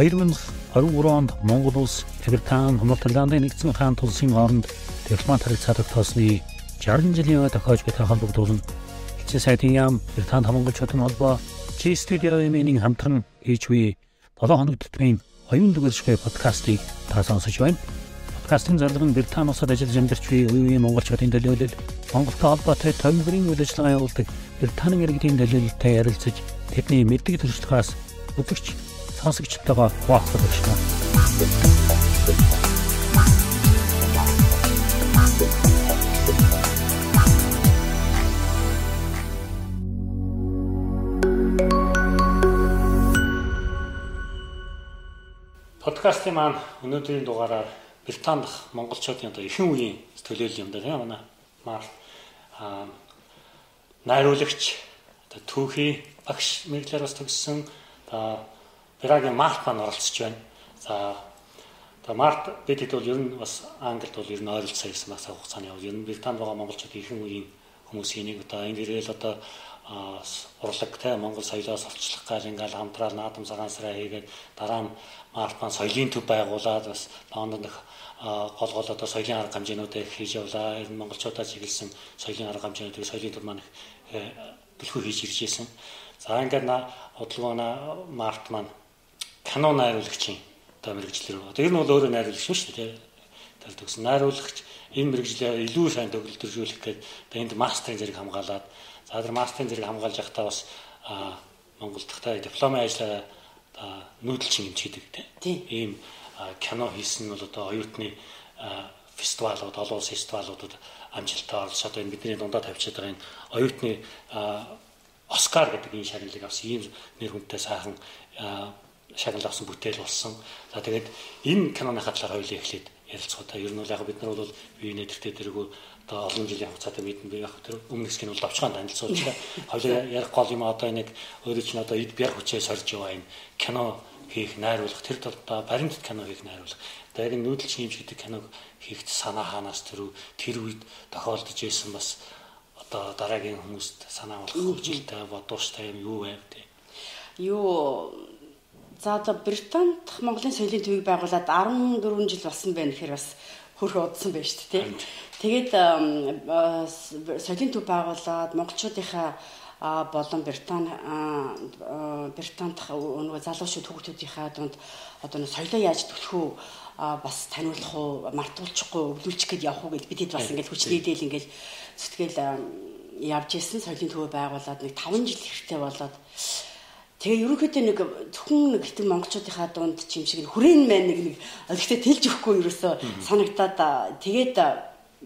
2023 онд Монгол улс Британи, Норвегианы нэгдсэн хаан тулсын хооронд дипломат харилцаа тогтоосны 60 жилийн өмнө тохиож буй холбогдуулан Хичээ сайтын яам Британи хамгаалчдын холбоо Чи студиогийн хамтран хийж буй 7 хоног төтмийн оюун дүгэршгүй подкастыг та сонсож байна. Подкастын зарлал нь Британи улсад ажиллаж амьдарч буй үеийн монголчуудын төлөөлөл Монголтой холбоотой томьёрын үйл ажиллагаа явуулдаг Британи иргэдийн төлөөлөлтэй ярилцаж тэдний мэддэг төрслөхөөс өдөрч сонсогчтойгоо хуваалцах болно. Подкастын маань өнөөдрийн дугаараар Британи дахь монголчуудын одоо ихэнх үеийн төлөөлөл юм да тийм манай маар найруулагч одоо түүхий багш мэдлэр бас төгссөн одоо Пирагийн Март маань оролцож байна. За одоо Март бидэд бол ер нь бас Англид бол ер нь ойролцоо ирсэн бас хугацааны явал ер нь Британд байгаа монголчууд ихэнх үеийн хүмүүсийн нэг одоо энэ ирэл одоо урлаг те Монгол соёлоос олчлох гал ингээл хамтраад наадам цагаансараа хийгээд дараа нь Март маань соёлын төв байгуулад бас Лондонд гол гол одоо соёлын арга хэмжээнүүдийг хийж явлаа. Энэ монголчуудаа чиглэсэн соёлын арга хэмжээнүүдийг соёлын төв маань төлхөө хийж ирж байсан. За ингээд удалгоона Март маань кино найруулагчийн одоо мэрэгчлэр. Одоо ер нь бол өөрөө найруулагч шүү дээ. Тал төгсөн найруулагч энэ мэрэгжлээ илүү сайн төгөлдржүүлэх гээд энд мастерын зэрэг хамгаалаад за тэр мастерын зэрэг хамгаалж байхдаа бас Монгол дахь дипломын ажлаа нүүдэлчин хэмжээдэг тийм ийм кино хийсэн нь бол одоо оюутны фестивалууд олон улсын фестивалуудад амжилттай оролцож одоо энэ бидний дундаа тавьчихад байгаа энэ оюутны Оскар гэдэг энэ шагналыг авсан ийм нэр хүнтэй сайхан шагнал авсан бүтээл болсон. За тэгээд энэ киноныхаа талаар хоёулаа эхлээд ярилцгаа. Та ер нь бол яг бид нар бол бие нэтэртэй тэргүү одоо олон жилийн хугацаатай бид нар яг тэр өмнөх кино бол давчгаан танилцуулчихлаа. Хоёулаа ярих гол юм одоо нэг өөрөө чинь одоо эд бяр хүчээ сорж яваа энэ кино хийх найруулах тэр талдаа баримт кино хийх найруулах. Одоо яг нүүдэл чимж гэдэг киног хийх санаа хаанаас тэр тэр үед тохиолдож байсан бас одоо дараагийн хүмүүст санаа болгох хөвжилтэй бодууштай юм юу байв те. Юу За одоо Британд Монголын соёлын төвийг байгуулад 14 жил болсон байх гэхээр бас хөрхө удсан байж шүү дээ. Тэгээд соёлын төв байгуулад монголчуудынхаа болон Британи Британд нөгөө залуучууд хүүхдүүдийнхаа дунд одоо соёлоо яаж төлөх үү бас таниулах уу мартуулчихгүй өвлүүлчих гээд явах уу гэж бидэд бас ингээд хүчний дээл ингээд зүтгэл явж исэн соёлын төв байгуулад нэг 5 жил хэрэгтэй болоод Тэгээ ерөнхийдөө нэг зөвхөн нэг гэтэн монголчуудынхаа дунд чимшиг хүрээн мэн нэг нэг гэхдээ тэлж өгөхгүй ерөөсөө санагдаад тэгээд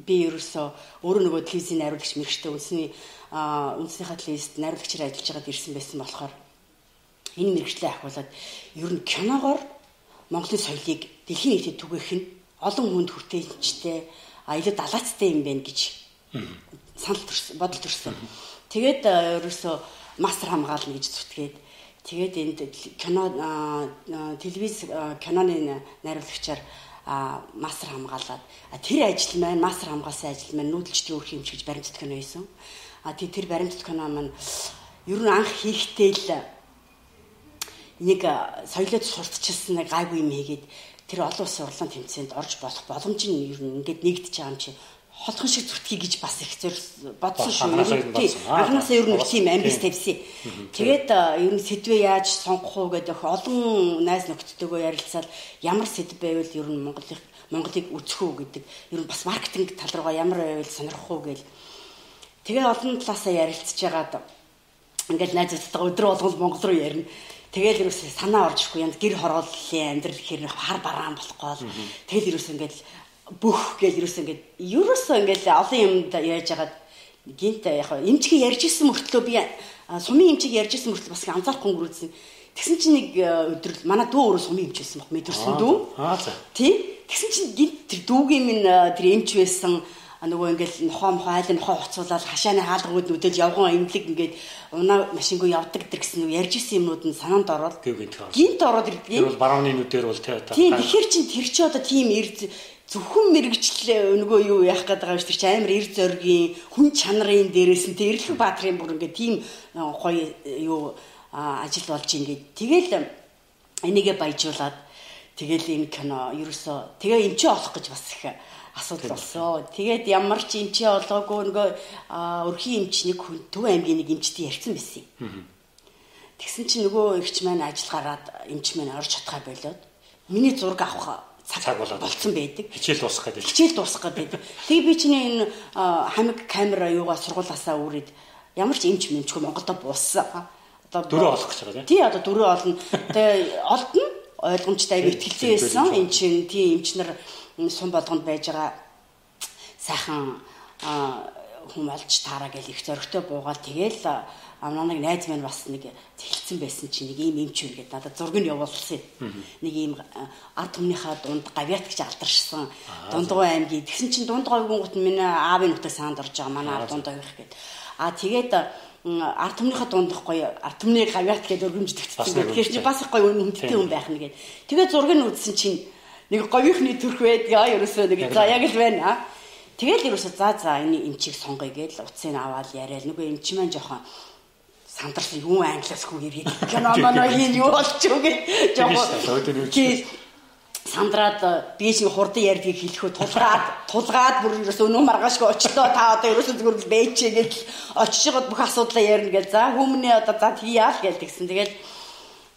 би ерөөсөө өөрөө нөгөө телевизийн найруулагч мэрэгчтэй үнсний үндэснийхаа телевизэд найруулагчаар ажиллаж байгаад ирсэн байсан болохоор энэ мэрэгчлээ ахиулаад ер нь киногоор Монголын соёлыг дэлхийн нийтэд түгээх нь олон хүнд хүртээмжтэй а илүү далаацтай юм байна гэж санал төрсөн бодол төрсөн. Тэгээд ерөөсөө мастер хамгаална гэж зүтгээд Тэгээд энд кино телевиз киноны найруулагчаар мастер хамгаалаад тэр ажил маань мастер хамгаалсан ажил маань нүүдэлчдийн өрх юм шиг баримтат кино хийсэн. А тэр баримтат кино маань ер нь анх хийхдээ л нэг соёлоод сурталчилсан нэг гайгүй юм хийгээд тэр олон улсын урлан тэмцээнд орж болох боломж нь ер нь ингээд нэгдэж байгаа юм чи холхон шиг зүтгэе гэж бас их зөв бодсон шүү. Анхнаасаа ер нь тийм амбиц тавьсан. Тэгээд ер нь сэдвээ яаж сонгох уу гэдэг олон найз нөхдөдөө ярилцаад ямар сэдв байвал ер нь Монголыг Монголыг үзэх үү гэдэг ер нь бас маркетинг тал руугаа ямар байвал сонирхох уу гэл. Тэгээ олон талаасаа ярилцж байгаад ингээл найзуудтайгаа өдрө болгон Монгол руу ярина. Тэгэл ерөөсөө санаа орж ирэхгүй янд гэр хорооллын амьдрал хэр хар бараан болохгүй. Тэгэл ерөөсөө ингээл бүх гэж юусэн ингээд ерөөсөө ингээд олон юмд яаж яагаад гинт яг эмчиг ярьж исэн мөртлөө би сумын эмчиг ярьж исэн мөртлөө бас анзаарахгүй өнгөрүүлсэн. Тэгсэн чинь нэг өдрөл манай дүү өөрөө сумын эмч байсан баг мэдэрсэн дүү. Аа за. Тий. Тэгсэн чинь гинт тэр дүүгийн минь тэр эмч байсан нөгөө ингээл нохоо мохоо айлын нохоо хоцуулаад хашааны хаалгууд нүдэл явган имлэг ингээд унаа машингүй явдаг дэр гэсэн ярьж исэн юмнууд нь санаанд ороод гинт ороод ирдэг. Тэр бол барууны нүдээр бол тий. Тийм тэгэхээр чин тэр чи одоо тийм зөвхөн мэрэгчлээ нөгөө юу яах гээд байгаа юм шиг амар эр зоргийн хүн чанарын дээрээс нь Эрлэг Баатрын бүр ингээд тийм гоё юу ажил болж ингээд тэгэл энийгээ баяжуулаад тэгэл энэ кино ерөөсөө тэгээ эмчээ олох гэж бас их асуудал болсон. Тэгээд ямар ч эмчээ олоогүй нөгөө өрхийн эмч нэг хүн Төв аймгийн нэг эмчтэй ярьсан байсан юм. Тэгсэн чинь нөгөө эгч маань ажил гараад эмч маань орж чадхаа болоод миний зураг авах цаг болоод болцсон байдаг. Хичээл дуусгах гэдэг. Хичээл дуусгах гэдэг. Тэгээ би чинь энэ хамиг камера юугаа сургуулаасаа үрээд ямар ч эмч мэмчгүй Монголд бууссан. Одоо дөрөв олох гэж байгаа тийм. Тий одоо дөрөв олно. Тэгээ олдно ойлгомжтой аяг ихтэй байсан. Энд чинь тий эмч нар сум болгонд байж байгаа сайхан хүм олж таараа гэл их зөрөгтэй буугаад тэгэл амнаа нэг найз маань бас нэг зэлцсэн байсан чинь нэг ийм эмч үргээд надад зураг нь явуулсан. Нэг ийм ард түмнийхээ дунд гавьяат гэж алдаршсан дундгой аймгийн тэгсэн чинь дундгой гүнгут миний аавын нутаг саанд орж байгаа манай ард дундгой гэх гээд. А тэгээд ард түмнийхээ дундх гоё ард түмний гавьяат гэж өргөмждөгдсөн. Тэгэхээр чи бас гоё хүндтэй хүн байх нэгээд. Тэгээд нь үзсэн чинь нэг говийнхны төрх байдгаа ерөөсөө нэг за яг л байна. Тэгэл ерөөсөө за за энэ эмчийг сонгоё гэж утсыг аваад яриад нөгөө эмч маань жоохон сандарсан юу англиас хүү ирээд кино манай энэ юу юу гэж жоохон сандраад би чи хурдан ярьдгийг хэлэхөө тулгаад тулгаад бүр ерөөсөө өнөө маргаашгүй очлоо та одоо ерөөсөө зүгээр л бэйчээ гэж очиж байгаа бүх асуудлаа ярина гэж за хүмүүний одоо за тийяа л гэж тэгсэн. Тэгэл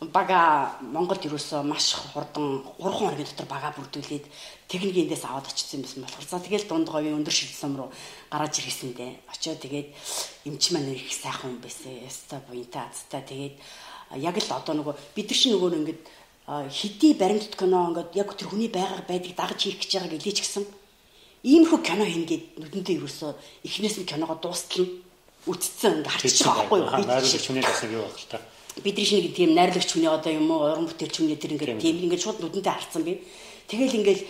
бага Монголд ерөөсөө маш хурдан 3 хоногийн дотор бага бүрдүүлээд техникийн эндээс аваад очсон юм байсан болохоор за тэгэл дунд говийн өндөр шилжсэм рүү гараж ирсэндээ очиод тэгээд эмч маань их сайхан хүн байсан. Яста буянтай азтай тэгээд яг л одоо нөгөө бид нар чинь нөгөө ингээд хэдий баримт кино ингээд яг тэр хүний байгааг байдгийг дагаж хийх гэж байгааг илээч гисэн. Иймэрхүү кино хийнгээд нүдэндээ ерөөсөө эхнээс нь киногоо дуустал нь үтцсэн ингээд харчих байхгүй юу? Найруулагч хүний бас нэг юу байх л та бидний шинэ тийм найрлагч хүний одоо юм уу уран бүтээлч хүний тэр ингээд тийм ингээд шууд нүдэнтэй харцсан би. Тэгэл ингээд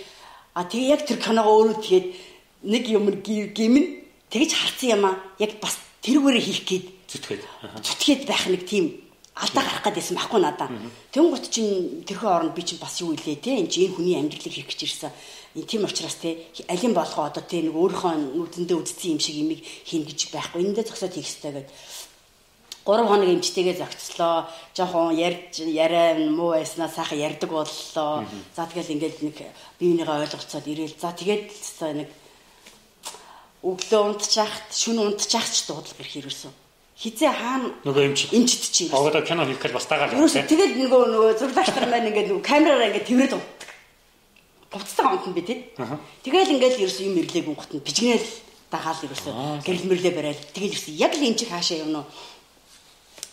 а тэгээ яг тэр киногоо өөрөө тэгээд нэг юм гимэн тэгж харцсан юм а яг бас тэрүүгээрээ хийх гээд зүтгээд зүтгээд байх нэг тийм алдаа гарах гэдээсэн байхгүй надаа. Тэнгуут чинь тэрхүү оронд би чинь бас юу илээ те энэ чинь хүний амьдралыг хийх гэж ирсэн. Энэ тийм учраас те алин болгоо одоо те нэг өөрийнхөө нүдэндээ үдцсэн юм шиг имийг хийн гэж байхгүй. Эндээ зогсоод хийх хэрэгтэй гэдэг 3 хоног эмчтэйгээ зогцлоо. Жохон ярьж яриа муу байснаа сайхан ярьдаг боллоо. За тэгэл ингээд нэг биенийгээ ойлголцоод ирээл. За тэгээд нэг өглөө унтчихт, шүн унтчихт ч дуудлага ирэх хэрэгсэн. Хизээ хаана нөгөө эмч эмчд чи. Одоо кино хийх гэж бас дагаад байна. Тэгээд нөгөө нөгөө зурлаач нар маань ингээд нөгөө камераараа ингээд тэрвэрэд унтдаг. Буцтайгаа унтна би тий. Тэгэл ингээд ерөөс юм ирлээг унгатна. Бижгнэл дагаал ерөөсөө гэрэл мэрлээ барайл. Тэгэл ерөөс яг л эмч хаашаа явна уу?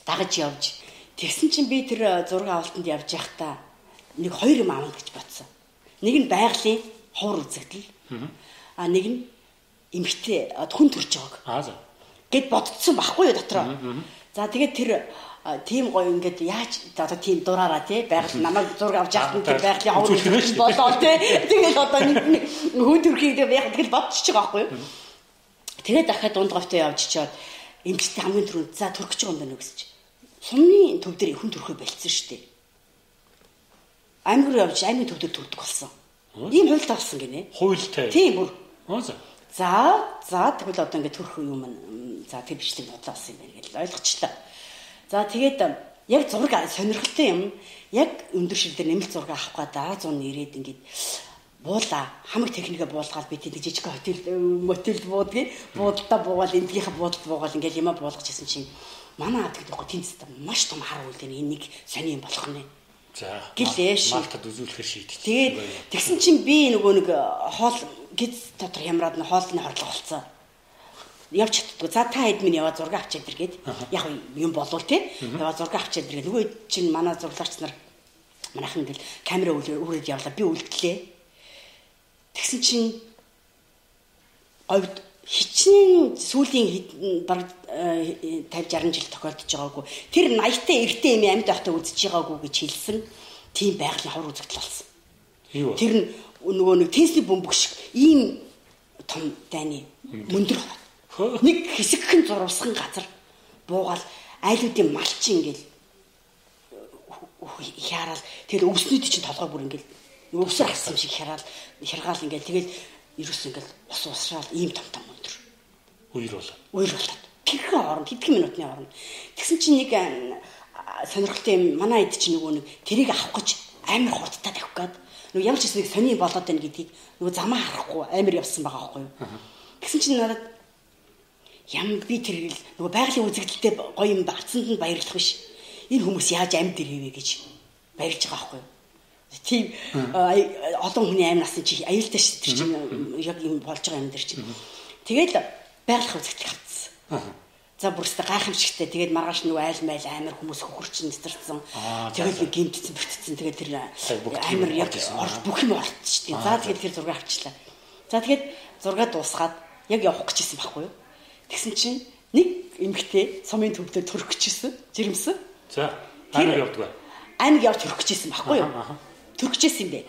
Дагаж явж тэгсэн чинь би тэр э, зураг авалтанд явж байхдаа нэг хоёр юм аавна гэж бодсон. Нэг нь байгалийн ховор үзэгдэл. А нэг нь эмгтэй хүн төрж байгааг. Аа за. Гэт бодцсон байхгүй юу дотроо. За тэгээд тэр тийм гоё ингээд яаж одоо тийм дураараа тий байгаль намайг зураг авч яах нь байгалийн ховор болоо тий. Тэгээд одоо нэг хүн төрхийг яг тэгэл бодчих байгаа байхгүй юу. Тэгээд дахиад дунд говьтой явж чаад эмгтэй хамгийн түрүүнд за төрөх гэж байгаа юм байна уу гэж сумны төв дээр хүн төрхөө болцсон шүү дээ. Аймаг руу явж аймгийн төв дээр төрдөг болсон. Ийм хуйлт авсан гинэ. Хуйлтай. Тийм бүр. За. За, тэгвэл одоо ингээд төрөх юм за тэр бичлэг бодлоосон юм байна гэж ойлгочлаа. За тэгээд яг зураг сонирхолтой юм. Яг өндөр шил дээр нэмэлт зураг авах дараа зуун ирээд ингээд буула хамаг техникээ буулгаад би тийм жижиг хотел мотелд буудгийг буудалтаа буугаал эндгийнхээ буудалд буугаал ингээд юма буулгаж ирсэн чинь манай ад гэдэг тэнцтэй маш том хар үйл дээ энийг сони юм болох нэ. За. Гэлээ ши. Малтад үзүүлэхээр шийдэж. Тэгээд тэгсэн чинь би нөгөө нэг хоол гиз дотор хямраад нь хоолны хорлого болцсон. Явж чаддгүй. За та хэд минь яваа зураг авчиад ир гээд яг юм болвол тий. Яваа зураг авчиад ир гээд нөгөө чинь манай зурлаач нар манайхан ингээл камера үрээд явлаа. Би үлдлээ. Тэгсэн чинь говьд хичнээн сүүлийн баг 50 60 жил тохиолдож байгаагүй. Тэр 80-тай эртээ эми амьд байхдаа үзэж байгаагүй гэж хэлсэн. Тийм байгалийн хавар үзэгдэл болсон. Тэр нь нөгөө нэг Тесли бөмбөг шиг ийм том дайны мөндөр нэг хэсэгхэн зурвасхан газар буугаал айлуудын малчин ингээл хяраал тэр өвснүүд чинь толгой бүр ингээл өвсөр хассан шиг хяраал хяргаал ингээл тэгэл ерөөс ингээл ус усраал ийм том том. Үер бол. Үер болоод. Тэрхэн оронд хэдхэн минутны оронд. Тэгсэн чинь нэг сонирхолтой юм манай эд чинь нөгөө нэг тэрийг авах гэж амар хурдтай тавих гээд нөгөө ямар ч хэсэг сони болоод байна гэдгийг нөгөө замаа харахгүй амар явсан байгаа байхгүй юу. Тэгсэн чинь надад ям би тэр нөгөө байгалийн үзэгдэлтэй гоё юм авцсанд нь баярлах биш. Энэ хүмүүс яаж амьд ирвэ гэж баярлж байгаа байхгүй юу. Тийм олон хүний амь насан чи аюултай ш тэр чинь яг юм болж байгаа юм дэр чинь. Тэгээд байгалах үзэгдэл авцсан. За бүрстэ гайхамшигтай. Тэгээд маргааш нөгөө айл майл амар хүмүүс хөхөрчин нэтэрсэн. Тэгээд гимтсэн бэртсэн. Тэгээд тэр амар яг бүх юм орчихсон. За тэгээд тэр зураг авчлаа. За тэгээд зураг дуусгаад яг явах гэжсэн байхгүй юу? Тэгсэн чинь нэг эмэгтэй сумын төвдөө төрөх гэжсэн. Жирэмсэн. За аймаг явдаг. Аймаг явж төрөх гэжсэн байхгүй юу? Төрөх гэжсэн юм бэ.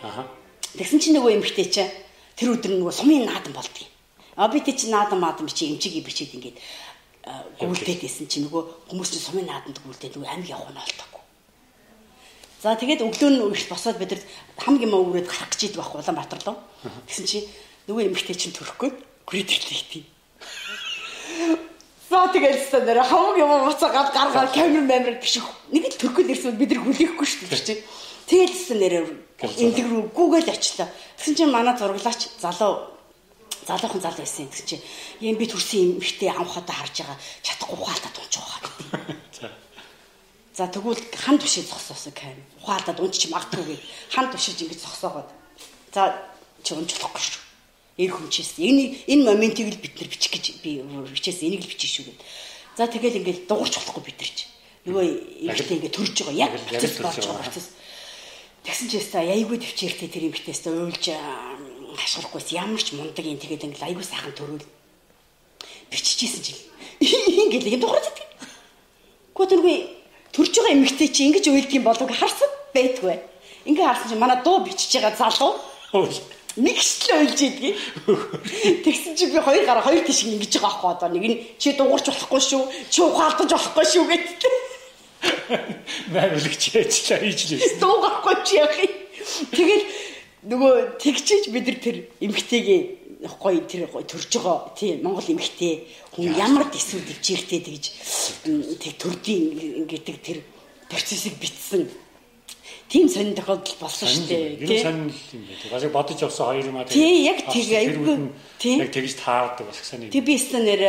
Тэгсэн чинь нөгөө эмэгтэй чинь тэр өдөр нөгөө сумын наадан болдгийг. А би тий чи наадан маадан бичи эмчиг бичээд ингээд гүйлдээд байсан чи нөгөө хүмүүс чинь сумын нааданд гүйлдээд нөгөө амиг явах нь олдохгүй. За тэгээд өглөө нь их босоод бид хамгийн маа өрөөд гарах гэж идэг байхгүй Улаанбаатар руу. Тэгсэн чи нөгөө эмэгтэй чинь төрөхгүй гүрээд ирлээ. За тэгээд өстө нэр хамгийн маа буцаа гал гаргаад камер мамер гიშх. Нэг л төрөхөд ирсэн бид нар хүлээхгүй шүү дээ чи. Тэгээд өстө нэр эндэг рүү гүгээл очлоо. Тэгсэн чинь манай зурглаач залуу залуухан зал байсан гэсэн чинь юм би төрсэн юм ихтэй амхадаа харж байгаа чадахгүй ухаалтаа дунж байгаа. За тэгвэл хан тушиг зогсоосон кайм. Ухаалтаа дунж чи магадгүй хан тушиж ингэж зогсоогоод. За чи унжлахгүй шүү. Эр хүнчээс энэ энэ моментийг л бид нар бичих гэж би бичээс энийг л бичих шүү гэд. За тэгэл ингээл дуурч болохгүй бид нар чи. Нөгөө ихтэй ингээд төрж байгаа яг процесс болж байгаа процесс. Тэгсэн чи яста яйгүй төвчээртэй тэр юм битээс уйлж хашгирахгүйс ямар ч мундаг юм тэгээд ингээл айгүй сайхан төрүүл биччихсэн чинь ингээл юм дуурайд. Гүтэргүй төрж байгаа эмэгтэй чи ингэж уйлдгийн болов харсан байтгүй. Ингээ харсан чинь манай дуу бичиж байгаа залуу нэг ч л уйлж идгийг. Тэгсэн чи би хоёр гараа хоёр тийш ингэж байгаа аахгүй одоо нэг нь чи дуурч болохгүй шүү. Чи ухаалдаж болохгүй шүү гэдэг. Найруулагч яачлаа хийж лээ. Дуугахгүй чи яах юм. Тэгэл нөгөө тэгчиж бид нар тэр эмгтэйгээ гоё тэр гоё төрж байгаа тийм Монгол эмгтэй хүн ямар дэсвэр дэвчээртэй тэгж тэг төрдийн гэдэг тэр процессыг битсэн тийм сонин тохиолдол болсон шүү дээ. Тийм сонин юм байна. Бас бодож явсан хоёр юм аа. Тийм яг тэг айгүй тийм яг тэгж таардаг бас сонин. Тэг би нэр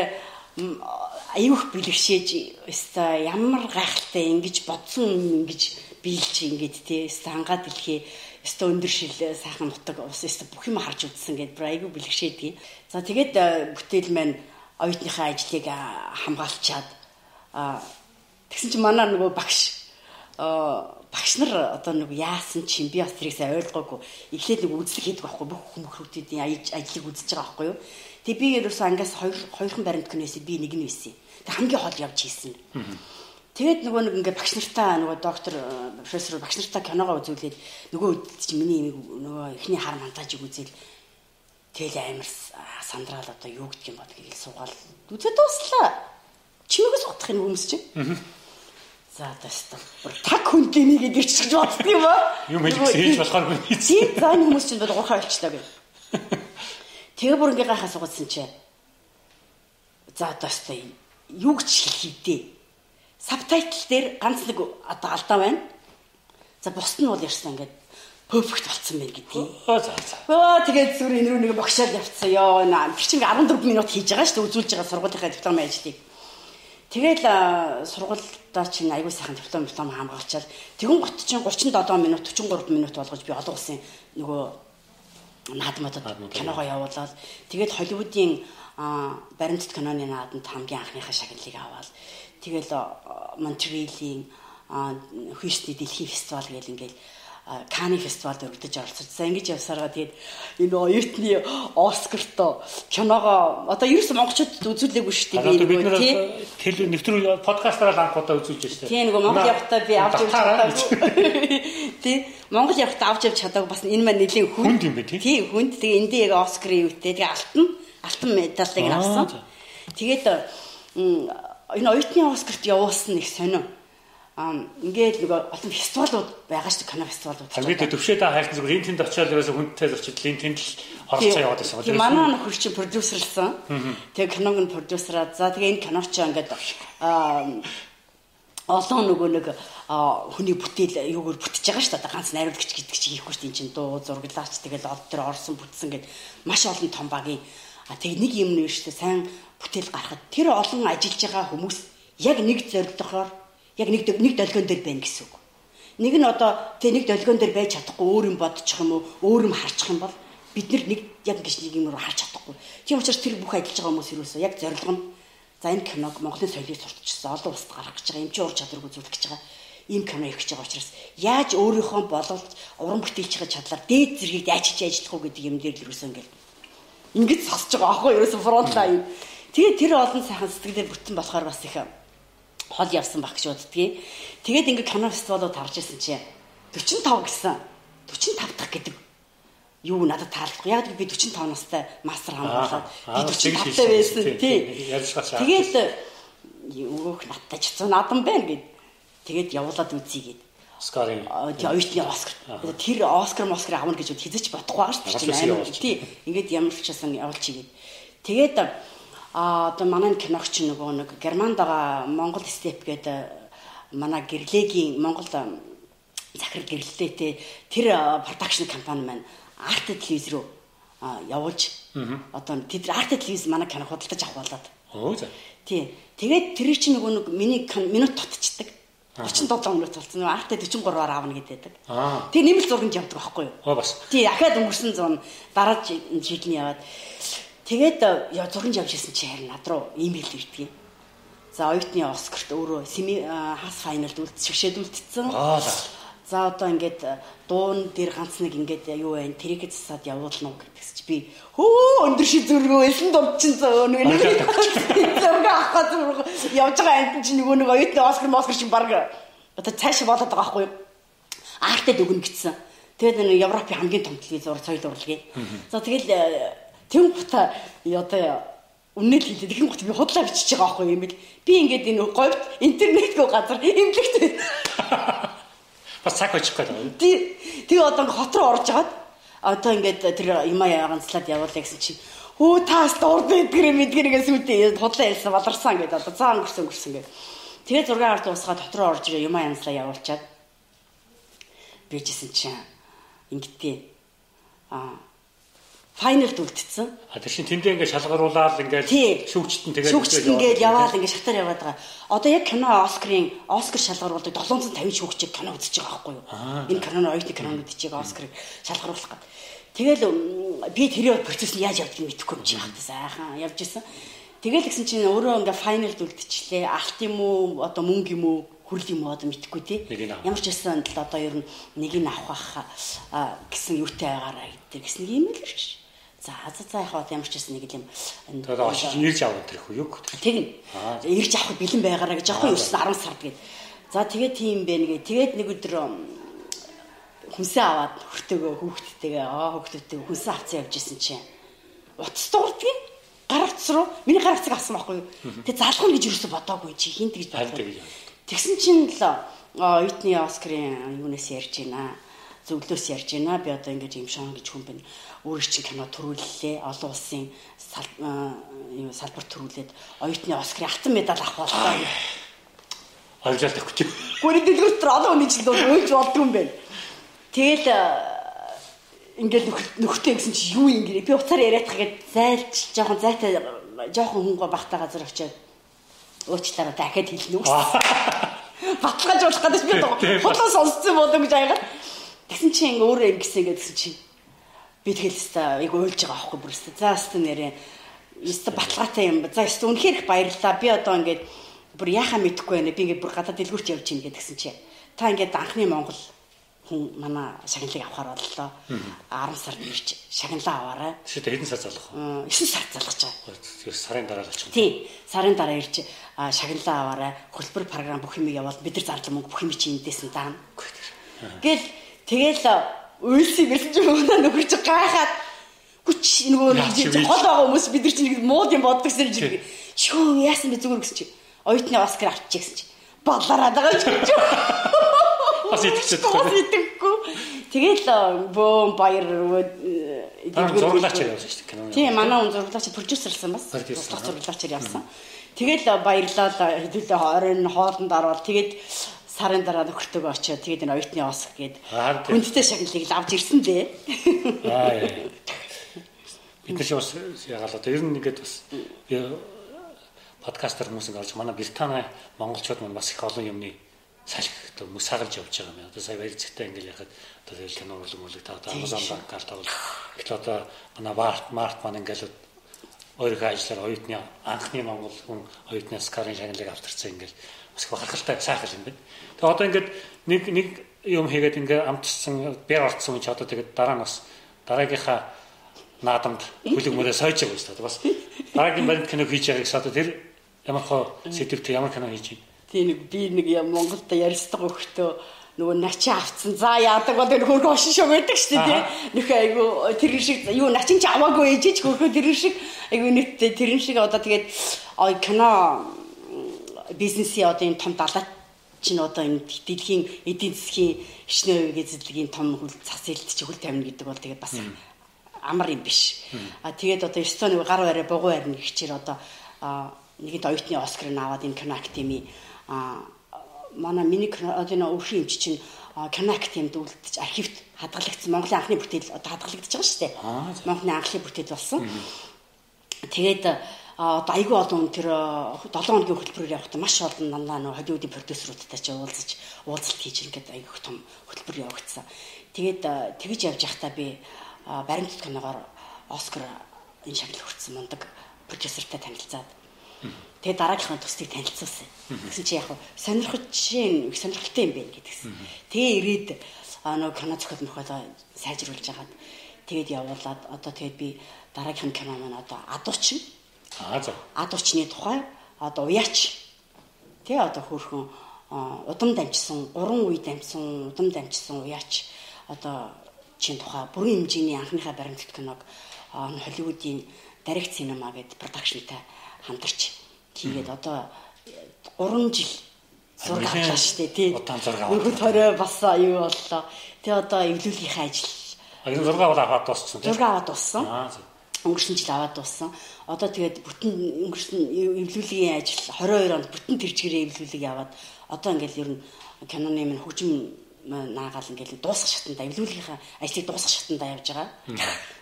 аюух бэлгшээж өстө ямар гайхалтай ингэж бодсон ингэж биелж ингэж тий өстө хангаа дэлхий өстө өндөр шил сайхан нутаг ус өстө бүх юм харж үзсэн гэд айгүй бэлгшээдгийг. За тэгээд э, бүтээл маань оюутныхаа ажлыг хамгаалчаад тэгсэн чинь манай нөгөө багш багш нар одоо нэг яасан чинь би бас тэрийг сайн ойлгоогүй. Эхлээд нэг үзлэг хийдэг байхгүй бүх хүмүүхрүүдийн ажлыг үзэж байгаа байхгүй юу. Тэг би ерөөсөө ангаас хоёр хоёрхан баримт киноэсээ би нэг нь байсан. Тэг хамгийн хол явж хийсэн. Тэгээд нөгөө нэг ингээ багш нартаа нөгөө доктор э, профессор багш нартаа киногоо үзүүлээд нөгөө чи миний нөгөө эхний хар мантажиг үзэл тэгэл амар сандраал одоо юу гэдг юм бод гэж суугаал үзээ дууслаа. Чимээгээс утах юм хүмүүс чинь. За таста. Таг хүнтэний гэдэг чиж бодсон юм аа. Юм хэлж хийж болохоор би. Тийм за энэ хүмүүс чинь бод гурхаа олчлаа гэх. Тэгээ бүр ингээ гайхаа суугадсан чи. За таста юу гэж хэлхий дээ сабтайтл дээр ганц нэг одоо алдаа байна. За бусд нь бол ярьсан ингээд перфект. Аа за за. Оо тэгээд зүгээр энэ рүү нэг богшаал явцсан ёо. Тэр чинь 14 минут хийж байгаа шүү дээ үзүүлж байгаа сургуулийнхаа диплом ажлыг. Тэгэл сургуульдаа чинь аягүй сайхан диплом диплом хамгаалчаал тэгүн гот чинь 37 минут 43 минут болгож би олон улсын нөгөө наадмуудад киногоо явуулаад тэгээд Холливуудын баримтат киноны наадамд хамгийн анхныхаа шагналыг аваад Тэгэл Монтреалийн Хьюстны дэлхийн фестивал гэл ингээл Каны фестивалд өргөдөж оролцож. За ингэж явсараа тэгээд энэ оюутны Оскарт киногоо одоо ерөөс монголчуудад үзүүлээгүй шүү дээ. Би нэг тэл нэвтрүү подкастаар л анх удаа үзүүлж байна шүү дээ. Тийм нөгөө Монгол явахдаа би авч явж чадаагүй. Тийм Монгол явахдаа авч явж чадаагүй бас энэ маань нэлийн хүнд юм бэ тийм. Тийм хүнд. Тэгээ эндээ яг Оскарын үедээ тэгээ алтан алтан медалыг авсан. Тэгээд энэ оюутны Оскарт явуулсан нэг сонин а ингээд нөгөө олон фестивалууд байгаа шүү дээ кино фестивалууд. Тэгээд төвшөө та хайлт зүгээр энэ тэнд очиад ерөөсө хүндтэй зорчид энэ тэнд л оролцоо яваад байсан. Тэгээд манай нөхөр чи продюсерлсан. Тэгээд киног нь продюсераад за тэгээд энэ кино чи ингээд а олон нөгөө нэг хүний бүтээл юугаар бүтэж байгаа шүү дээ. Ганц найруулагч гэдэг чинь хийхгүй шүү дээ. Энд чинь дуу зураглаач тэгэл ол төр орсон бүтсэн гэд маш олон том багийн а тэг нэг юм нэр шүү дээ. Сайн бүтээл гаргахад тэр олон ажиллаж байгаа хүмүүс яг нэг зорилгоор яг нэг нэг долгион дээр байна гэсэн үг. Нэг нь одоо тэг нэг долгион дээр байж чадахгүй өөр юм бодчих юм уу, өөр юм харчих юм бол бид нэг яг гэж нэг юм руу харж чадахгүй. Тийм учраас тэр бүх ажиллаж байгаа хүмүүс юусоо яг зорилго нь За энэ киног Монголын соёлыг сурталчилсан олон улсад гаргах гэж байгаа эмчийн ур чадварыг үзүүлэх гэж байгаа. Ийм кино их гэж байгаа учраас яаж өөрийнхөө боловч уран бүтээлч чадлаар дээд зэргийг ажиж ажиллах уу гэдэг юм дээр л юусэн ингээл ингэж сосж байгаа аахгүй ерөөсөн фронт лайн. Тэгээд тэр олон сайхан сэтгэлээр бүтэн болохоор бас их хол явсан баг гэж боддгийг. Тэгээд ингээ кино фестивалууд харж ирсэн чинь 45 гэсэн 45 дахь гэдэг юу надад таалахгүй. Яг би 45 настай мастер хамгаалаад би 45 таа байсан тий. Тэгээд өөх надтай ч 100 надан байна гэд. Тэгээд явуулаад үзье гэд. Оскарын оюутны Оскар. Тэр Оскар Москар авна гэж хэзэж бодохгүй байгаа шүү дээ. Тий. Ингээд ямар ч часан явуулчих гээд. Тэгээд а одоо манай киногч нөгөө нэг Германд байгаа Монгол степ гэдэг манай гэрлэгийн Монгол захирал гэрлэлтэй тэр продакшн компани маань арт телевиз рүү явуулж одоо тэд арт телевиз манай кино худалдаж авах болоод. Оо за. Тий. Тэгээд тэр чинь нөгөө нэг миний минут тутчихдаг. 47 минут болсон. Нөгөө арт 43-аар аавна гэдэг. Тэг нэмэлт зурганд явдаг байхгүй юу? Оо бас. Тий, ахаад өнгөрсөн зун дараа жилийн яваад тэгээд зурганд явж исэн чи харин над руу имэйл ирдэг. За оюутны Оскарт өөрөө семи хас файналд үлдчихшээд үлдсэн. Аа За одоо ингээд э, дуун дээр ганц нэг ингээд юу вэ? Тэрийг засаад явуулна уу гэдэгс чи би хөө өндөр ши зүргөө элсэн дурчин зөө нэг нэг зураг авах зүрг явж байгаа амт чи нөгөө нэг оюутны Оскар Москар чи баг одоо цааш болоод байгаа байхгүй? Аартэд өгнө гэсэн. Тэгээд нэг Европын хамгийн том телевиз зур соёл урлагийн. За тэгэл э, тэм бута одоо үнэл хэлээд их гот би худлаа бичиж байгаа байхгүй юм бил. Би ингээд энэ говьд интернетгүй газар имлэгт Бас цаг очих гэдэг. Тэгээ одоо хот руу орж агаад одоо ингээд тэр юм янзлаад явуулаа гэсэн чинь хөө таас дурд эдгэр мэдгэр гэсэн үедээ худлаа ялсан баларсан гэдэг одоо цаан өнгөрсөн өнгөрсөн гэдэг. Тэгээ 6 ард уусгаад дотроо орж ирээ юм янзлаа явуулчаад. Бийжсэн чинь ингэдэй аа файналд үлдсэн. А тэр чинь тэндээ ингээд шалгаруулаад ингээд шүүгчтэн тэгээд шүүгчт ингээд яваад ингээд шатаар яваад байгаа. Одоо яг кино Оскарын Оскар шалгаруулдаг 750 шүүгчийг кино үзэж байгаа байхгүй юу? Энэ киноны оюутны кинонууд чиг Оскарыг шалгаруулах гэдэг. Тэгэл би тэр процесс нь яаж явдгийг мэдэхгүй юм чи хатаа сайхан явж исэн. Тэгэл гисэн чинь өөрөө ингээд файналд үлдчихлээ. Алт юм уу одоо мөнгө юм уу хүрл юм одоо мэдэхгүй тий. Ямар ч байсан л одоо ер нь нэг нь авах гэсэн юутай байгаараа гэдэг гэсэн юм л шүү. За за за яг ямар ч гэсэн нэг юм тэгээд очиж ирж авах гэх үү юу? Тэгнь. Ирж авах бэлэн байгаараа гэж аахгүй юу 10 сард гээд. За тэгээд тийм бэ нэгэ. Тэгээд нэг өдөр хүнсээ аваад хөртөөгөө хүүхдтэйгээ аа хүүхдтэйгээ хүнсээ авцсан явж исэн чинь утас дуурдгийг гарагц руу миний гарагцыг авсан байхгүй юу. Тэгээд залхах гэж юусэн бодоогүй чи хинт гэж бодлоо. Тэгсэн чинь л оюутны Оскарын юунаас ярьж байна зөвлөөс ярьж байна. Би одоо ингэж юм шон гэж хүн байна. Өөрөө чинь кино төрүүллээ. Олон улсын юу салбар төрүүлээд оюутны Оскарын алтан медаль авах боллоо. Ойлжал төгч. Гүрийн дэлгүүр дээр олон хүний чинь өөлж болдгүй юм байна. Тэгэл ингээл нөхөртэй гэсэн чи юу юм гэрээ. Би уцаар яриад хагээд зайлж жоохон зайтай жоохон хөнгө багтаа газар очиад уучлаарай дахиад хэлнэ үү. Баталгаажуулах гэдэг би худлаа сонсцсон болоо гэж аягаад Тэгсэн чи ингээ өөрөө ингэсэн гэдгсэн чи би тэгэл хэвээр яг уйлж байгаа аахгүй бүр хэвээр. За хэвээр нэрээ өстө баталгаатай юм. За өстө үнэхээр их баярлалаа. Би одоо ингээд бүр яхаа мэдэхгүй байна. Би ингээд бүр гадаад дэлгүүрч явж ийн гэдгсэн чи. Та ингээд анхны Монгол хүн манай шагналыг авахар боллоо. 10 сард ирж шагналаа аваарай. Тэшээ хэдэн сар залах вэ? 9 сар залгаж байгаа. Тэгэхээр сарын дараа л очих. Тий. Сарын дараа ирж шагналаа аваарай. Хөлбөр програм бүх юм яваад бид нар зарлал мөнгө бүх юм чи эндээс нь даана. Гэл Тэгэл уйлсыг гэсэн чинь өнөө нөхөр чи гайхаад хүч нөгөө нэг гол байгаа хүмүүс бид нар чинь мууд юм боддог гэсэн чинь шөө яасан бэ зүгээр гэсэн чинь оюутны Оскар авчих гэсэн чинь болоораад байгаа ч бас итгэж чадахгүй. Бас итгэхгүй. Тэгэл бөөм баяр зурлаач явсан шүү дээ кино. Тийм манай хүн зурлаач продюсерлсан бас. Зурлаач явсан. Тэгэл баярлал хэдүүлээ 20 хоолнд ороод тэгээд сарын дараа нөхөртөөгөө очиод тэгээд энэ оюутны осх гээд хүндтэй шагналыг авч ирсэн дээ. Аа. Бид нар бас ягаал одоо ер нь ингээд бас подкастер хүмүүс ингээд орж манай Британи монголчууд маань бас их олон юмны салхи одоо мөс хагалж явж байгаа юм. Одоо сая баяр цэгтэй ингээд яхад одоо тэгэл кино урлаг мөрлөг та одоо Amazon банкар тавал ихл одоо манай Mart Mart маань ингээд өөрийнхөө ажлаар оюутны анхны монгол хүн оюутны скарын шагналыг авторцсан ингээд бас бахархалтай сайхан юм байна. Тэгээ одоо ингээд нэг нэг юм хийгээд ингээд амтсан бэр орцсон ч одоо тэгээд дараа нь бас дараагийнхаа наадамд хүлэг мөрөө сойж байгаа шүү дээ. Бас дараагийн баримт кино хийж байгааг саад тэр ямар хоо сэдвт ямар кино хийж байна. Тийм нэг би нэг Монголд ярилцдаг өгтөө нөгөө начин авцсан. За яадаг бол тэр хөргөө ошин шиг байдаг шүү дээ. Нөхөө айгу тэр шиг юу начин ч аваагүй ээжиж хөргөө тэр шиг айгу нийтдээ тэр шиг одоо тэгээд кино бизнесийн одоо энэ том далайт чинь одоо энэ дэлхийн эдийн засгийн хичнээн үеийн эзэдлийн том хөл засэлт чи хөл тавина гэдэг бол тэгээд бас амар юм биш. А тэгээд одоо 9 цааны гар барай бугуу барина гихчээр одоо нэгэд оюутны Оскарыг аваад энэ кино академи а манай миний энэ өвшин эмч чинь кино академид үлдчих архивт хадгалагдсан Монголын анхны бүтээл одоо хадгалагдаж байгаа шүү дээ. Монголын анхны бүтээл болсон. Тэгээд одоо айгүй олон тэр 7 хоногийн хөтөлбөрөөр явахдаа маш олон нандаа нөө Холливуудын продюсеруудтай ч уулзаж уулзалт хийж ингээд айгүй том хөтөлбөр явагдсан. Тэгээд тэгж явж байхдаа би баримтат киногоор Оскар энэ шагнал хүртсэн мундаг продюсертай танилцаад тэгээд дараагийнхаа төслийг танилцуулсан. Тэгсэн чи яг сонирхож шин их сонирхолтой юм байна гэдгсэн. Тэгээ ирээд нөгөө кино зохиол мөхөд сайжруулж хагаад тэгээд явуулаад одоо тэгээд би дараагийнх кино маань одоо адуучин Аа за. Ад учны тухай одоо уяач тий одоо хөөрхөн удам дамжсан, гурван үе дамжсан, удам дамжсан уяач одоо чин тухай бүрэн хэмжээний анхныхаа баримтат киног Холливуудын Direct Cinema гэдэг продакшнтай хамтарч хийгээд одоо 3 жил зураг авлаа шүү дээ тий. Удаан зураг авлаа. Нөгөө төрөө бас юу боллоо. Тэгээ одоо эвлүүлгийнхаа ажил. А энэ зураг аваад дууссан тий. Зураг аваад дууссан. Аа өнгөрсөн жил аваад дууссан. Одоо тэгээд бүтэн өнгөрсөн эвлүүлгийн ажил 22 онд бүтэн тэрчгэрээ эвлүүлэг яваад одоо ингээл ер нь киноны минь хөгжим наагаал ингээл дуусах шатанда эвлүүлгийнхаа ажлыг дуусах шатанда явж байгаа.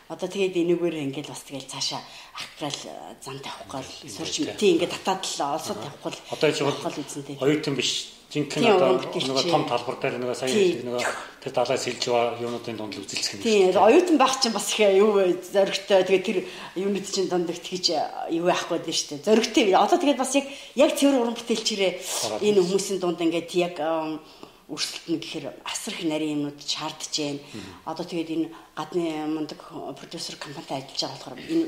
Одоо тэгээд энэгээр ингээл бас тэгэл цаашаа ах гал зам тавих гал сурч тий ингээд татаад л олсод тавих гал одоо чинь оюутан биш жинхэнэ одоо нөгөө том талбар дээр нөгөө сая нөгөө тэр далай сэлж байгаа юунуудын дунд үзэлцэх юм. Тийм оюутан байх чинь бас их юу зөрөгтэй тэгээ тэр юунууд чинь дунд их тэгж юу яахгүй дээ шүү дээ. Зөрөгтэй. Одоо тэгээд бас яг яг цэвэр уран бүтээлчээрээ энэ хүмүүсийн дунд ингээд яг өрсөлдөн гэхээр асар их нарийн юмнууд шаардж байна. Одоо тэгээд энэ гадны мундаг продюсер компанитай ажиллаж байгаа болохоор энэ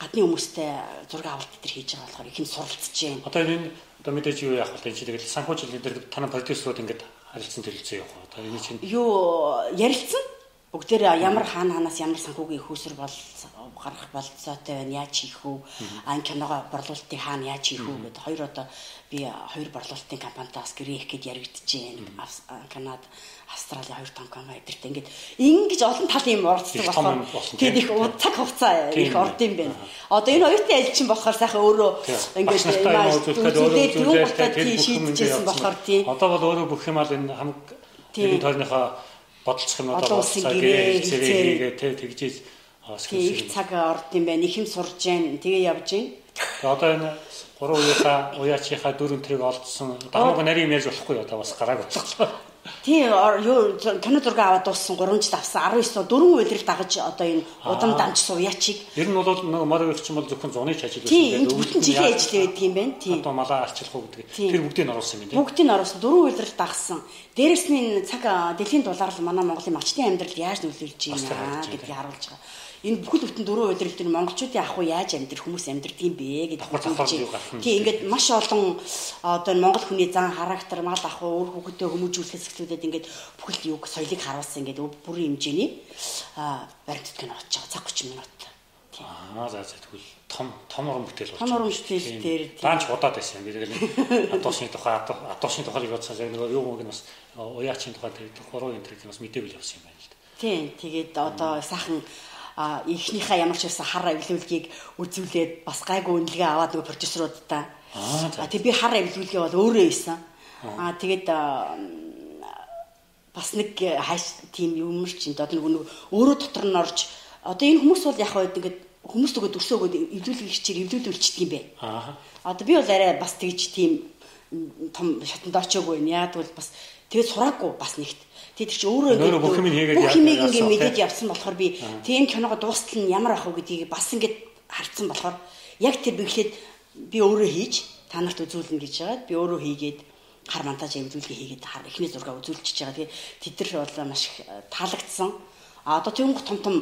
гадны хүмүүстэй зураг авалт дээр хийж байгаа болохоор их юм суралцж байна. Одоо энэ Одоо мэдээж юу яах вэ? Чи тэгэл санхүүжилт дээр танай продюсерууд ингээд харилцан төлөвлөсөн явах. Одоо энэ чинь юу ярилцсан? Бүгдээр ямар хаана ханаас ямар санхүүгийн хөөсөр бол гарах болцоотой байна. Яаж хийх вэ? Ан киногоо борлуулалтыг хаана яаж хийх вэ гэдэг хоёр одоо би хоёр борлуулалтын компанитаас гэрээ их гээд яригдчихээн. Канад Австралийн хоёр том компани эдэртэй ингээд ингэж олон талын юм орцдог болохоор тэгээд их цаг хугацаа их орд юм байна. Одоо энэ оюутны ажил чинь болохоор сайхан өөрөө ингээд зүйлээ түрүү гутаа тий шийдэжсэн болохоор тий. Одоо бол өөрөө бүх юм ал энэ хамаг тэр тойрныхоо бодолцох юм одоо болцоо гээ тий тэгжээж их цаг орд юм байна. Их юм сурж जैन тэгээ явж जैन. Одоо энэ гурван уяаха уяачийнхаа дөрөв тэрийг олдсон. Дамаг нарийн ярьж болохгүй одоо бас гарааг бодлоо. Тийм юу кино зураг аваад дууссан 3 жил авсан 19 дөрвөн үйлрэл дагаж одоо энэ удам дамжсан уяачиг. Ер нь бол нэг морог чинь бол зөвхөн зуны ажил байсан. Тийм бүтэн жилийн ажил байдаг юм байна. Тийм. Одоо малаа арчлах уу гэдэг. Тэр бүгдийг нь оруулсан юм тийм. Бүгдийг нь оруулсан дөрвөн үйлрэл дагсан. Дээрэс нь цаг дэлхийн дулаалал манай Монголын малчны амьдрал яаж нөлөөлж байна гэдгийг харуулж байгаа энэ бүхэл бүтэн дөрөв удирал тэр монголчуудын ах уу яаж амьдрэх хүмүүс амьдрдаг юм бэ гэдэг хэлж тийм ингээд маш олон одоо монгол хүний зан характер мал ах уу өөр хүүхдэд хүмүүжүүлэх сэхлүүдэд ингээд бүхэл юг соёлыг харуулсан ингээд бүрийн хэмжээний баримтат кино очиж байгаа цаг 30 минут. Аа за за тэгвэл том том уран бүтээл болж. Том уран бүтээл дээр даанч удаад байсан юм. Тэгээд адуушны тухай адуушны тухай бодсоо яг нэг юу мөнгө бас уяачийн тухай тэр хуруу энэ тэр бас мэдээгүй явсан юм байна л да. Тийм тэгээд одоо сайхан эхнийхээ ямар ч байсан хар авилуулгийг үзүүлээд бас гайгүй үнэлгээ аваад нөгөө продюсеруудаа Аа, тэг би хар эвлүүлгээ бол өөрөө хийсэн. Аа тэгээд бас нэг хайш тийм юмэр чинь одоо нэг өөрөө дотор нь орж одоо энэ хүмүүс бол яг хаа ингээд хүмүүс төгөөд өрсөөгөөд эвлүүлэг хичээр эвлүүлүүлчихдэг юм бэ. Аа. Одоо би бол арай бас тэгж тийм том шатанд очоогүй байна. Яг бол бас тэгээд сураагүй бас нэгт. Тэгээд чи өөрөө Өөрөө бүх юм хийгээд бүх юм ингээд мэдээд явсан болохоор би тийм киного дуустал нь ямар ах вэ гэдгийг бас ингээд харцсан болохоор яг тэр биглээд би өөрөө хийж та нарт үзүүлнэ гэж байгаад би өөрөө хийгээд хар монтаж эвлүүлгээ хийгээд хар эхний зураг үзүүлчихэж байгаа. Тэгээд тэд нар бол маш их э, таалагдсан. А одоо тийм том том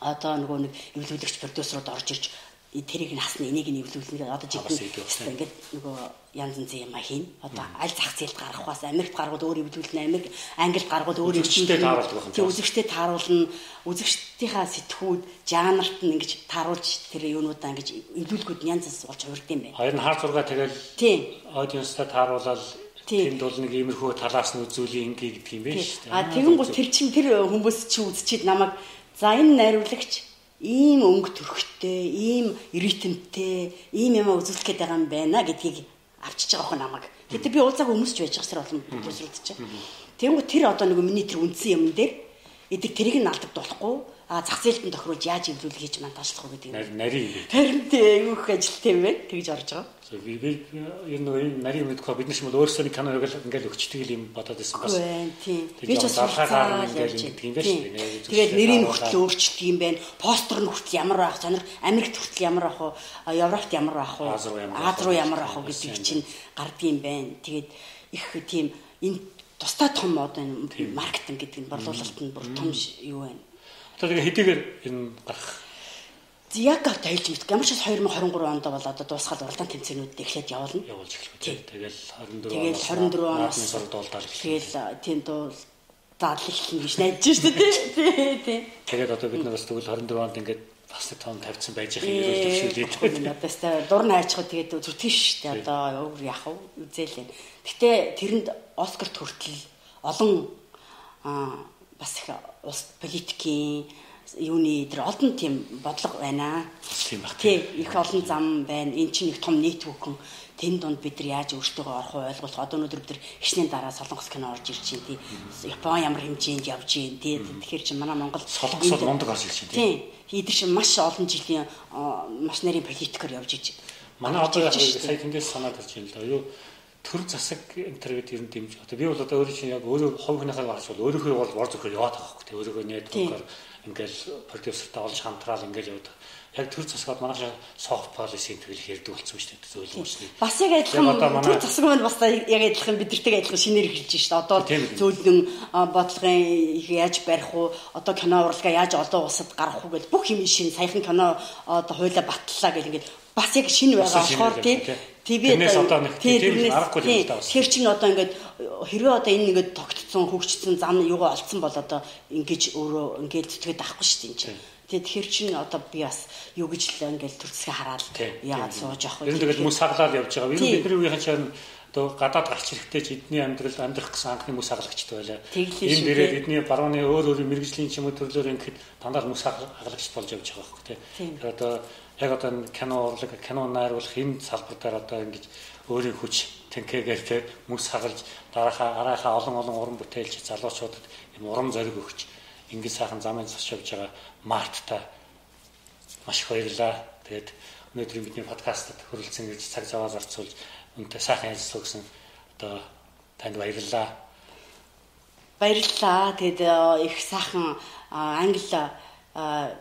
одоо нөгөө нэг эвлүүлэгч продюсерууд орж ирж тэрийг насны энийг нь эвлүүлнэ гэдэг. Одоо хэвээр ингээд нөгөө янз янзын юм хийн одоо аль зах зээлд гаргах бас Америкт гаргууд өөр эвлүүлнэ Америк Англид гаргууд өөр Үзэгчтэй тааруулдаг юм үзэгчтэй тааруулна. Үзэгчдийнхаа сэтгүүд жанрт нь ингэж тааруулж тэр юунуудаа ингэж эвлүүлгүүд нь янз янз болж хувирд юм байна. Хоёр нь хар зураг тэгэл аудиенстай тааруулаад тэнд бол нэг иймэрхүү талаас нь үзүүлийн ингээ гэдэг юм байна шүү дээ. А тэгэн гол тэр чин тэр хүмүүс чи үзчихэд намайг за энэ найруулагч ийм өнгө төрхтэй, ийм ритмтэй, ийм юм үзүүлэх гээд байгаа юм байна гэдгийг авчиж байгаа хөө намайг. Гэтэ би уулзааг өмсч байж байгаа сар олон продюсерүүд чинь. Тэгэн тэр одоо нэг миний тэр үндсэн юм дээр эдэг тэрийг нь алдагдуулахгүй а зах зээлд нь тохируулж яаж эвлүүл хийж монтажлах уу гэдэг. Нар- нарийн юм. Харин тийм өөх ажилтай юм байна. Тэгж орж байгаа. Би би ер нь нарийн мэдхгүй бид нар ч юм бол өөрсдөө киног л ингээл өгчдөг юм бодоод байсан бас. Тийм. Би ч бас сурцаа ингээл ингэдэг юм байна. шүү Тийм. дээ. Нэг Тэгээд нэрийн хүртэл өөрчлөлт юм байна. Постэр нь хүртэл ямар байх, занар Америкт хүртэл ямар байх а, Европт ямар байх вэ? Аз руу ямар байх вэ гэдэг чинь гардыг юм байна. Тэгээд их тийм энэ тусдаа том одоо энэ маркетинг гэдэг нь борлуулалт нь бүр том юу байна. Одоо тэгээ хэдийгээр энэ гарах гал тайлж мэд. Ямар ч бас 2023 онд бол одоо дуусгаад уралдаан тэмцээнүүд эхлээд явуулна. явуулж эхлэх үү. Тэгэл 24 Тэгэл 24 оноос сурд дуулдаар эхлэх. Тэгэл а, тийм дуу задлал эхлэн гэж найдаж шүү дээ. Тий, тий. Тэгээд одоо бид нар бас тэгвэл 24 онд ингээд бас том тавьсан байж их юм Ээ, төвшүүлээд. Одоо тест дур нь хайчхад тэгээд зүтгэн шүү дээ. Одоо өөр яах вэ? Үзээлээ. Гэтэ тэрэнд Оскарт хүртэл олон аа бас их улс политикийн юуны тэр олон тийм бодлого байна. Тийм баг. Тий, их олон зам байна. Эн чинь их том нийтвүхэн. Тэн донд бид нар яаж өөртөө орох вэ ойлгох. Одоо өнөөдөр бид нар хичнээн дараа солонгос кино орж ирж байна. Тий. Япон ямар хэмжээнд явж байна. Тий. Тэгэхээр чи манай Монгол Солонгосод мундаг орж ирж байна, тий. Эдгээр чинь маш олон жилийн маш нарийн политикээр явж иж. Манай одоо яг сая тэндээс санаад гарч байна л да. Юу төр засаг энтер гэдэг ер нь дэмж. Одоо би бол одоо өөрөө чинь яг өөрөө хувь хүнийхээ гарч бол өөрийнхөө бол бор зөвхөн яваад байгаа хөөх. Тэ өөрийнхөө нэтворкээр ингээл продюсертай олж хамтраал ингээл яваад. Яг төр засгаад манайш soft policy тэгэл ярьдаг болсон шүү дээ. Зөөлөн усны. Бас яг адилхан одоо тэр засаг маань бас яг адилхан бидэртэй адилхан шинээр эхэлж шээ. Одоо Тийм үү. зөөлөн а, бодлогын их яаж барих уу, одоо кино урлагаа яаж олон улсад гаргах уу гэж бүх юм шинэ саяхан кино одоо хуулаа батлаа гэл ингээд бас яг шинэ байгаа болохоор байгаа, тий. тий. TV Тэрнээс одоо нэг тий, тийм аргагүй юм тий, л да бас. Тэр чинь одоо ингээд хэрвээ одоо энэ ингээд тогтцсон хөгжсөн зам юугаа олцсон бол одоо ингэж өөрөө ингээд зүтгээд авахгүй шүү дээ энэ чинь. Тэгээд тэр чинь одоо би бас юу гэж л ингээд төрцгөө хараад яагаад сууж явах нь тэгэл мөс хаглаад явж байгаа. Тийм. бидний үеийн чинь одоо гадаад гарч ирэхдээ ч эдний амьдрал амьдрах гэсэн анхны мөс хагалагчд байлаа. Дээрээ тийм. эдний барууны өөр өөр мэрэгжлийн ч юм уу төрлөөр ингээд дандаа мөс хагалагч болж явж байгаа байхгүй Тийм. одоо яг одоо энэ кино урлаг, кино найруулах энэ салбар дээр одоо ингэж өөрийн хүч тэнхээгээр тийм мөс хагалж дараахаа арайхаа олон олон уран бүтээлч залуучуудад юм урам зориг өгч ингэж сайхан замын цас явж байгаа марттай маш их баярлалаа. Тэгээд өнөөдрийн бидний подкастт хүрэлцэн гэж цаг зав зарцуулж үнтэй сайхан ярилцлаа гэсэн одоо танд баярлалаа. Баярлалаа. Тэгээд э, их сайхан англи а,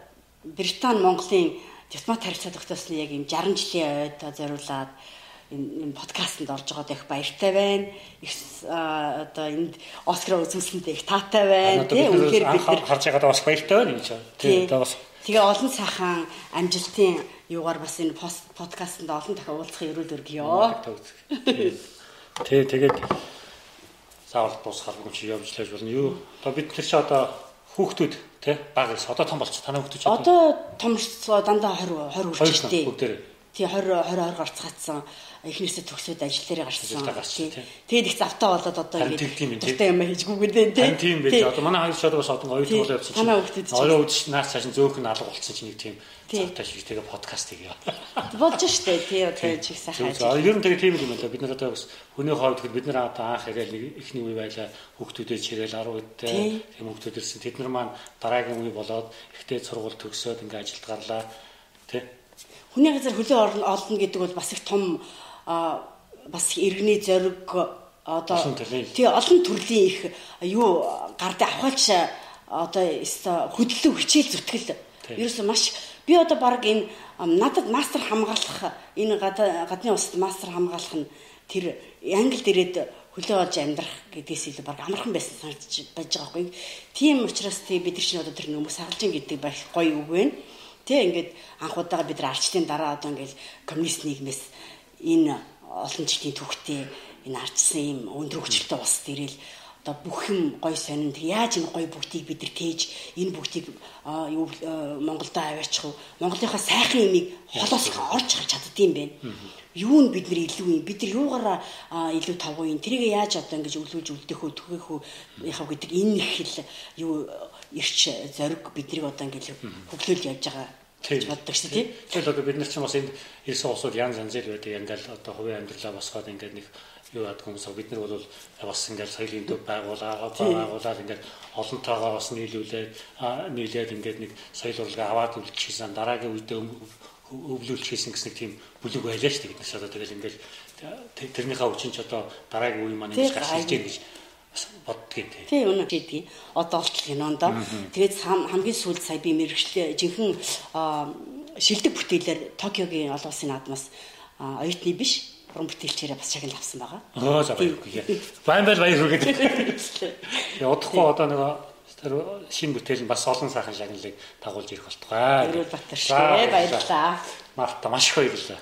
Британи Монголын дипломат харилцаа тогтоосны яг юм 60 жилийн ойд зориулаад энэ подкастэнд орж байгаад их баяртай байна. Их одоо энд Оскар үзүүлсэндээ их таатай байна. Бид үнэхээр бид нар харж байгаад бас баяртай байна гэж байна. Тий. Тийм одоо бас Тэгээ олон сайхан амжилтын юугаар бас энэ подкастэнд олон дахин уулзах эрүүл өргөё. Тий, тэгээд заавал дуусгах юм чи явж лээж болно. Юу одоо бид тэр чи одоо хүүхдүүд тий баг ус одоо том болчих танай хүүхдүүд Одоо томрцоо дандаа 20 20 хоёр хүрчтэй. бүгдээр тий 20 20 20 гарцгаацсан эхнээсээ төгсөөд ажил дээр гарсан. Тий. Тэгээд их завтаа болоод одоо тий. дуртай юм хийжгүйгээр дээ тий. Тийм байж одоо манай хоёр одоо оюутан Тий. болоо явсан чинь. Орой үдш наас цааш нь зөөх нь алга болцсон чинь нэг тийм Тий. завтай шиг тэгээ подкаст хийгээ. Болж штэ тий одоо чих сайхан ер нь тэгээ тийм юм да. Бид нар одоо бас хүний хувьд бид нар одоо анх ирээл нэг ихний үе байлаа хүүхдүүдээ чирээл 10 үедээ Тий. тийм хүүхдүүд ирсэн. Тэд нар маань дараагийн үе болоод ихтэй сургууль төгсөөд ингээ ажилд гарлаа. Тэ. Хүний газар хөлөө орно олно гэдэг бол бас их том бас иргэний зориг одоо тий олон төрлийн их юу гард авахч одоо хөдөлгөөн хичээл зүтгэл ерөөсөө маш би одоо баг энэ надад мастер хамгаалах энэ гад- гадны улсад мастер хамгаалах нь тэр англи дээрээд хөлөө олж амьдрах гэдгээс илүү баг амархан байсан санагдаж байж байгаа байхгүй. Тийм учраас тий бид нар чинь одоо тэр нөмөс хагалжин гэдэг байх гоё үг байна. Тэ ингээд анх удаага бид нар арчлын дараа одоо ингээд коммунист нийгмээс энэ олон жилийн түүхтэй энэ арчсан юм өндөр хөгжилтэй улсад ирэл одоо бүх юм гой сонинд яаж энэ гой бүгдийг бид нар тээж энэ бүгдийг юу а, Монголдо аваачих уу Монголынхаа сайхан юмыг холоос орж харж чаддсан байна. Юу нь бид нар илүү юм? Бид нар юугаараа илүү тавгүй юм? Тэрийг яаж одоо ингэж өвлүүлж үлдээх үү түгээх үү? Яхав гэдэг энэ их хэл юу ирч зориг биднийг одоо ингэж хөглөөлж явж байгаа гэж боддог шүү дээ. Тэгэл одоо бид нар чинь бас энд ирсэн усууд янз янзэл байдаг. Ингээл одоо хувийн амьдралаа босгоод ингээд нэг юу яадаг хүмүүс бид нар бол бас ингээд соёлын төв байгуулаа, байгуулаад ингээд олонтойгоо бас нийлүүлээд нийлээд ингээд нэг соёл урлагаа аваад үлдчихсэн дараагийн үедээ өвлүүлж хийсэн гэсэн тийм бүлэг байлаа шүү дээ биднээс одоо тэгэл ингээд тэ- тэрнийхээ хүчин ч одоо дараагийн үе маань ингэж гарч ирж гэж бас боддгийн тий. Тий үнэ гэдгийг одоо болтол кинонд тэгээд хамгийн сүүлд сая би мэрэгчлээ жинхэнэ шилдэг бүтээлээр Токиогийн олон улсын наадмаас оюутны биш уран бүтээлчээрээ бас шагнал авсан байгаа. Оо за баяр хүргэе. Байн байл баяр хүргэе. Удахгүй одоо нэг шинэ бүтээл нь бас олон сайхан шагналыг дагуулж ирэх болтугай. Шээ баярлалаа. Марта маш их баярлалаа.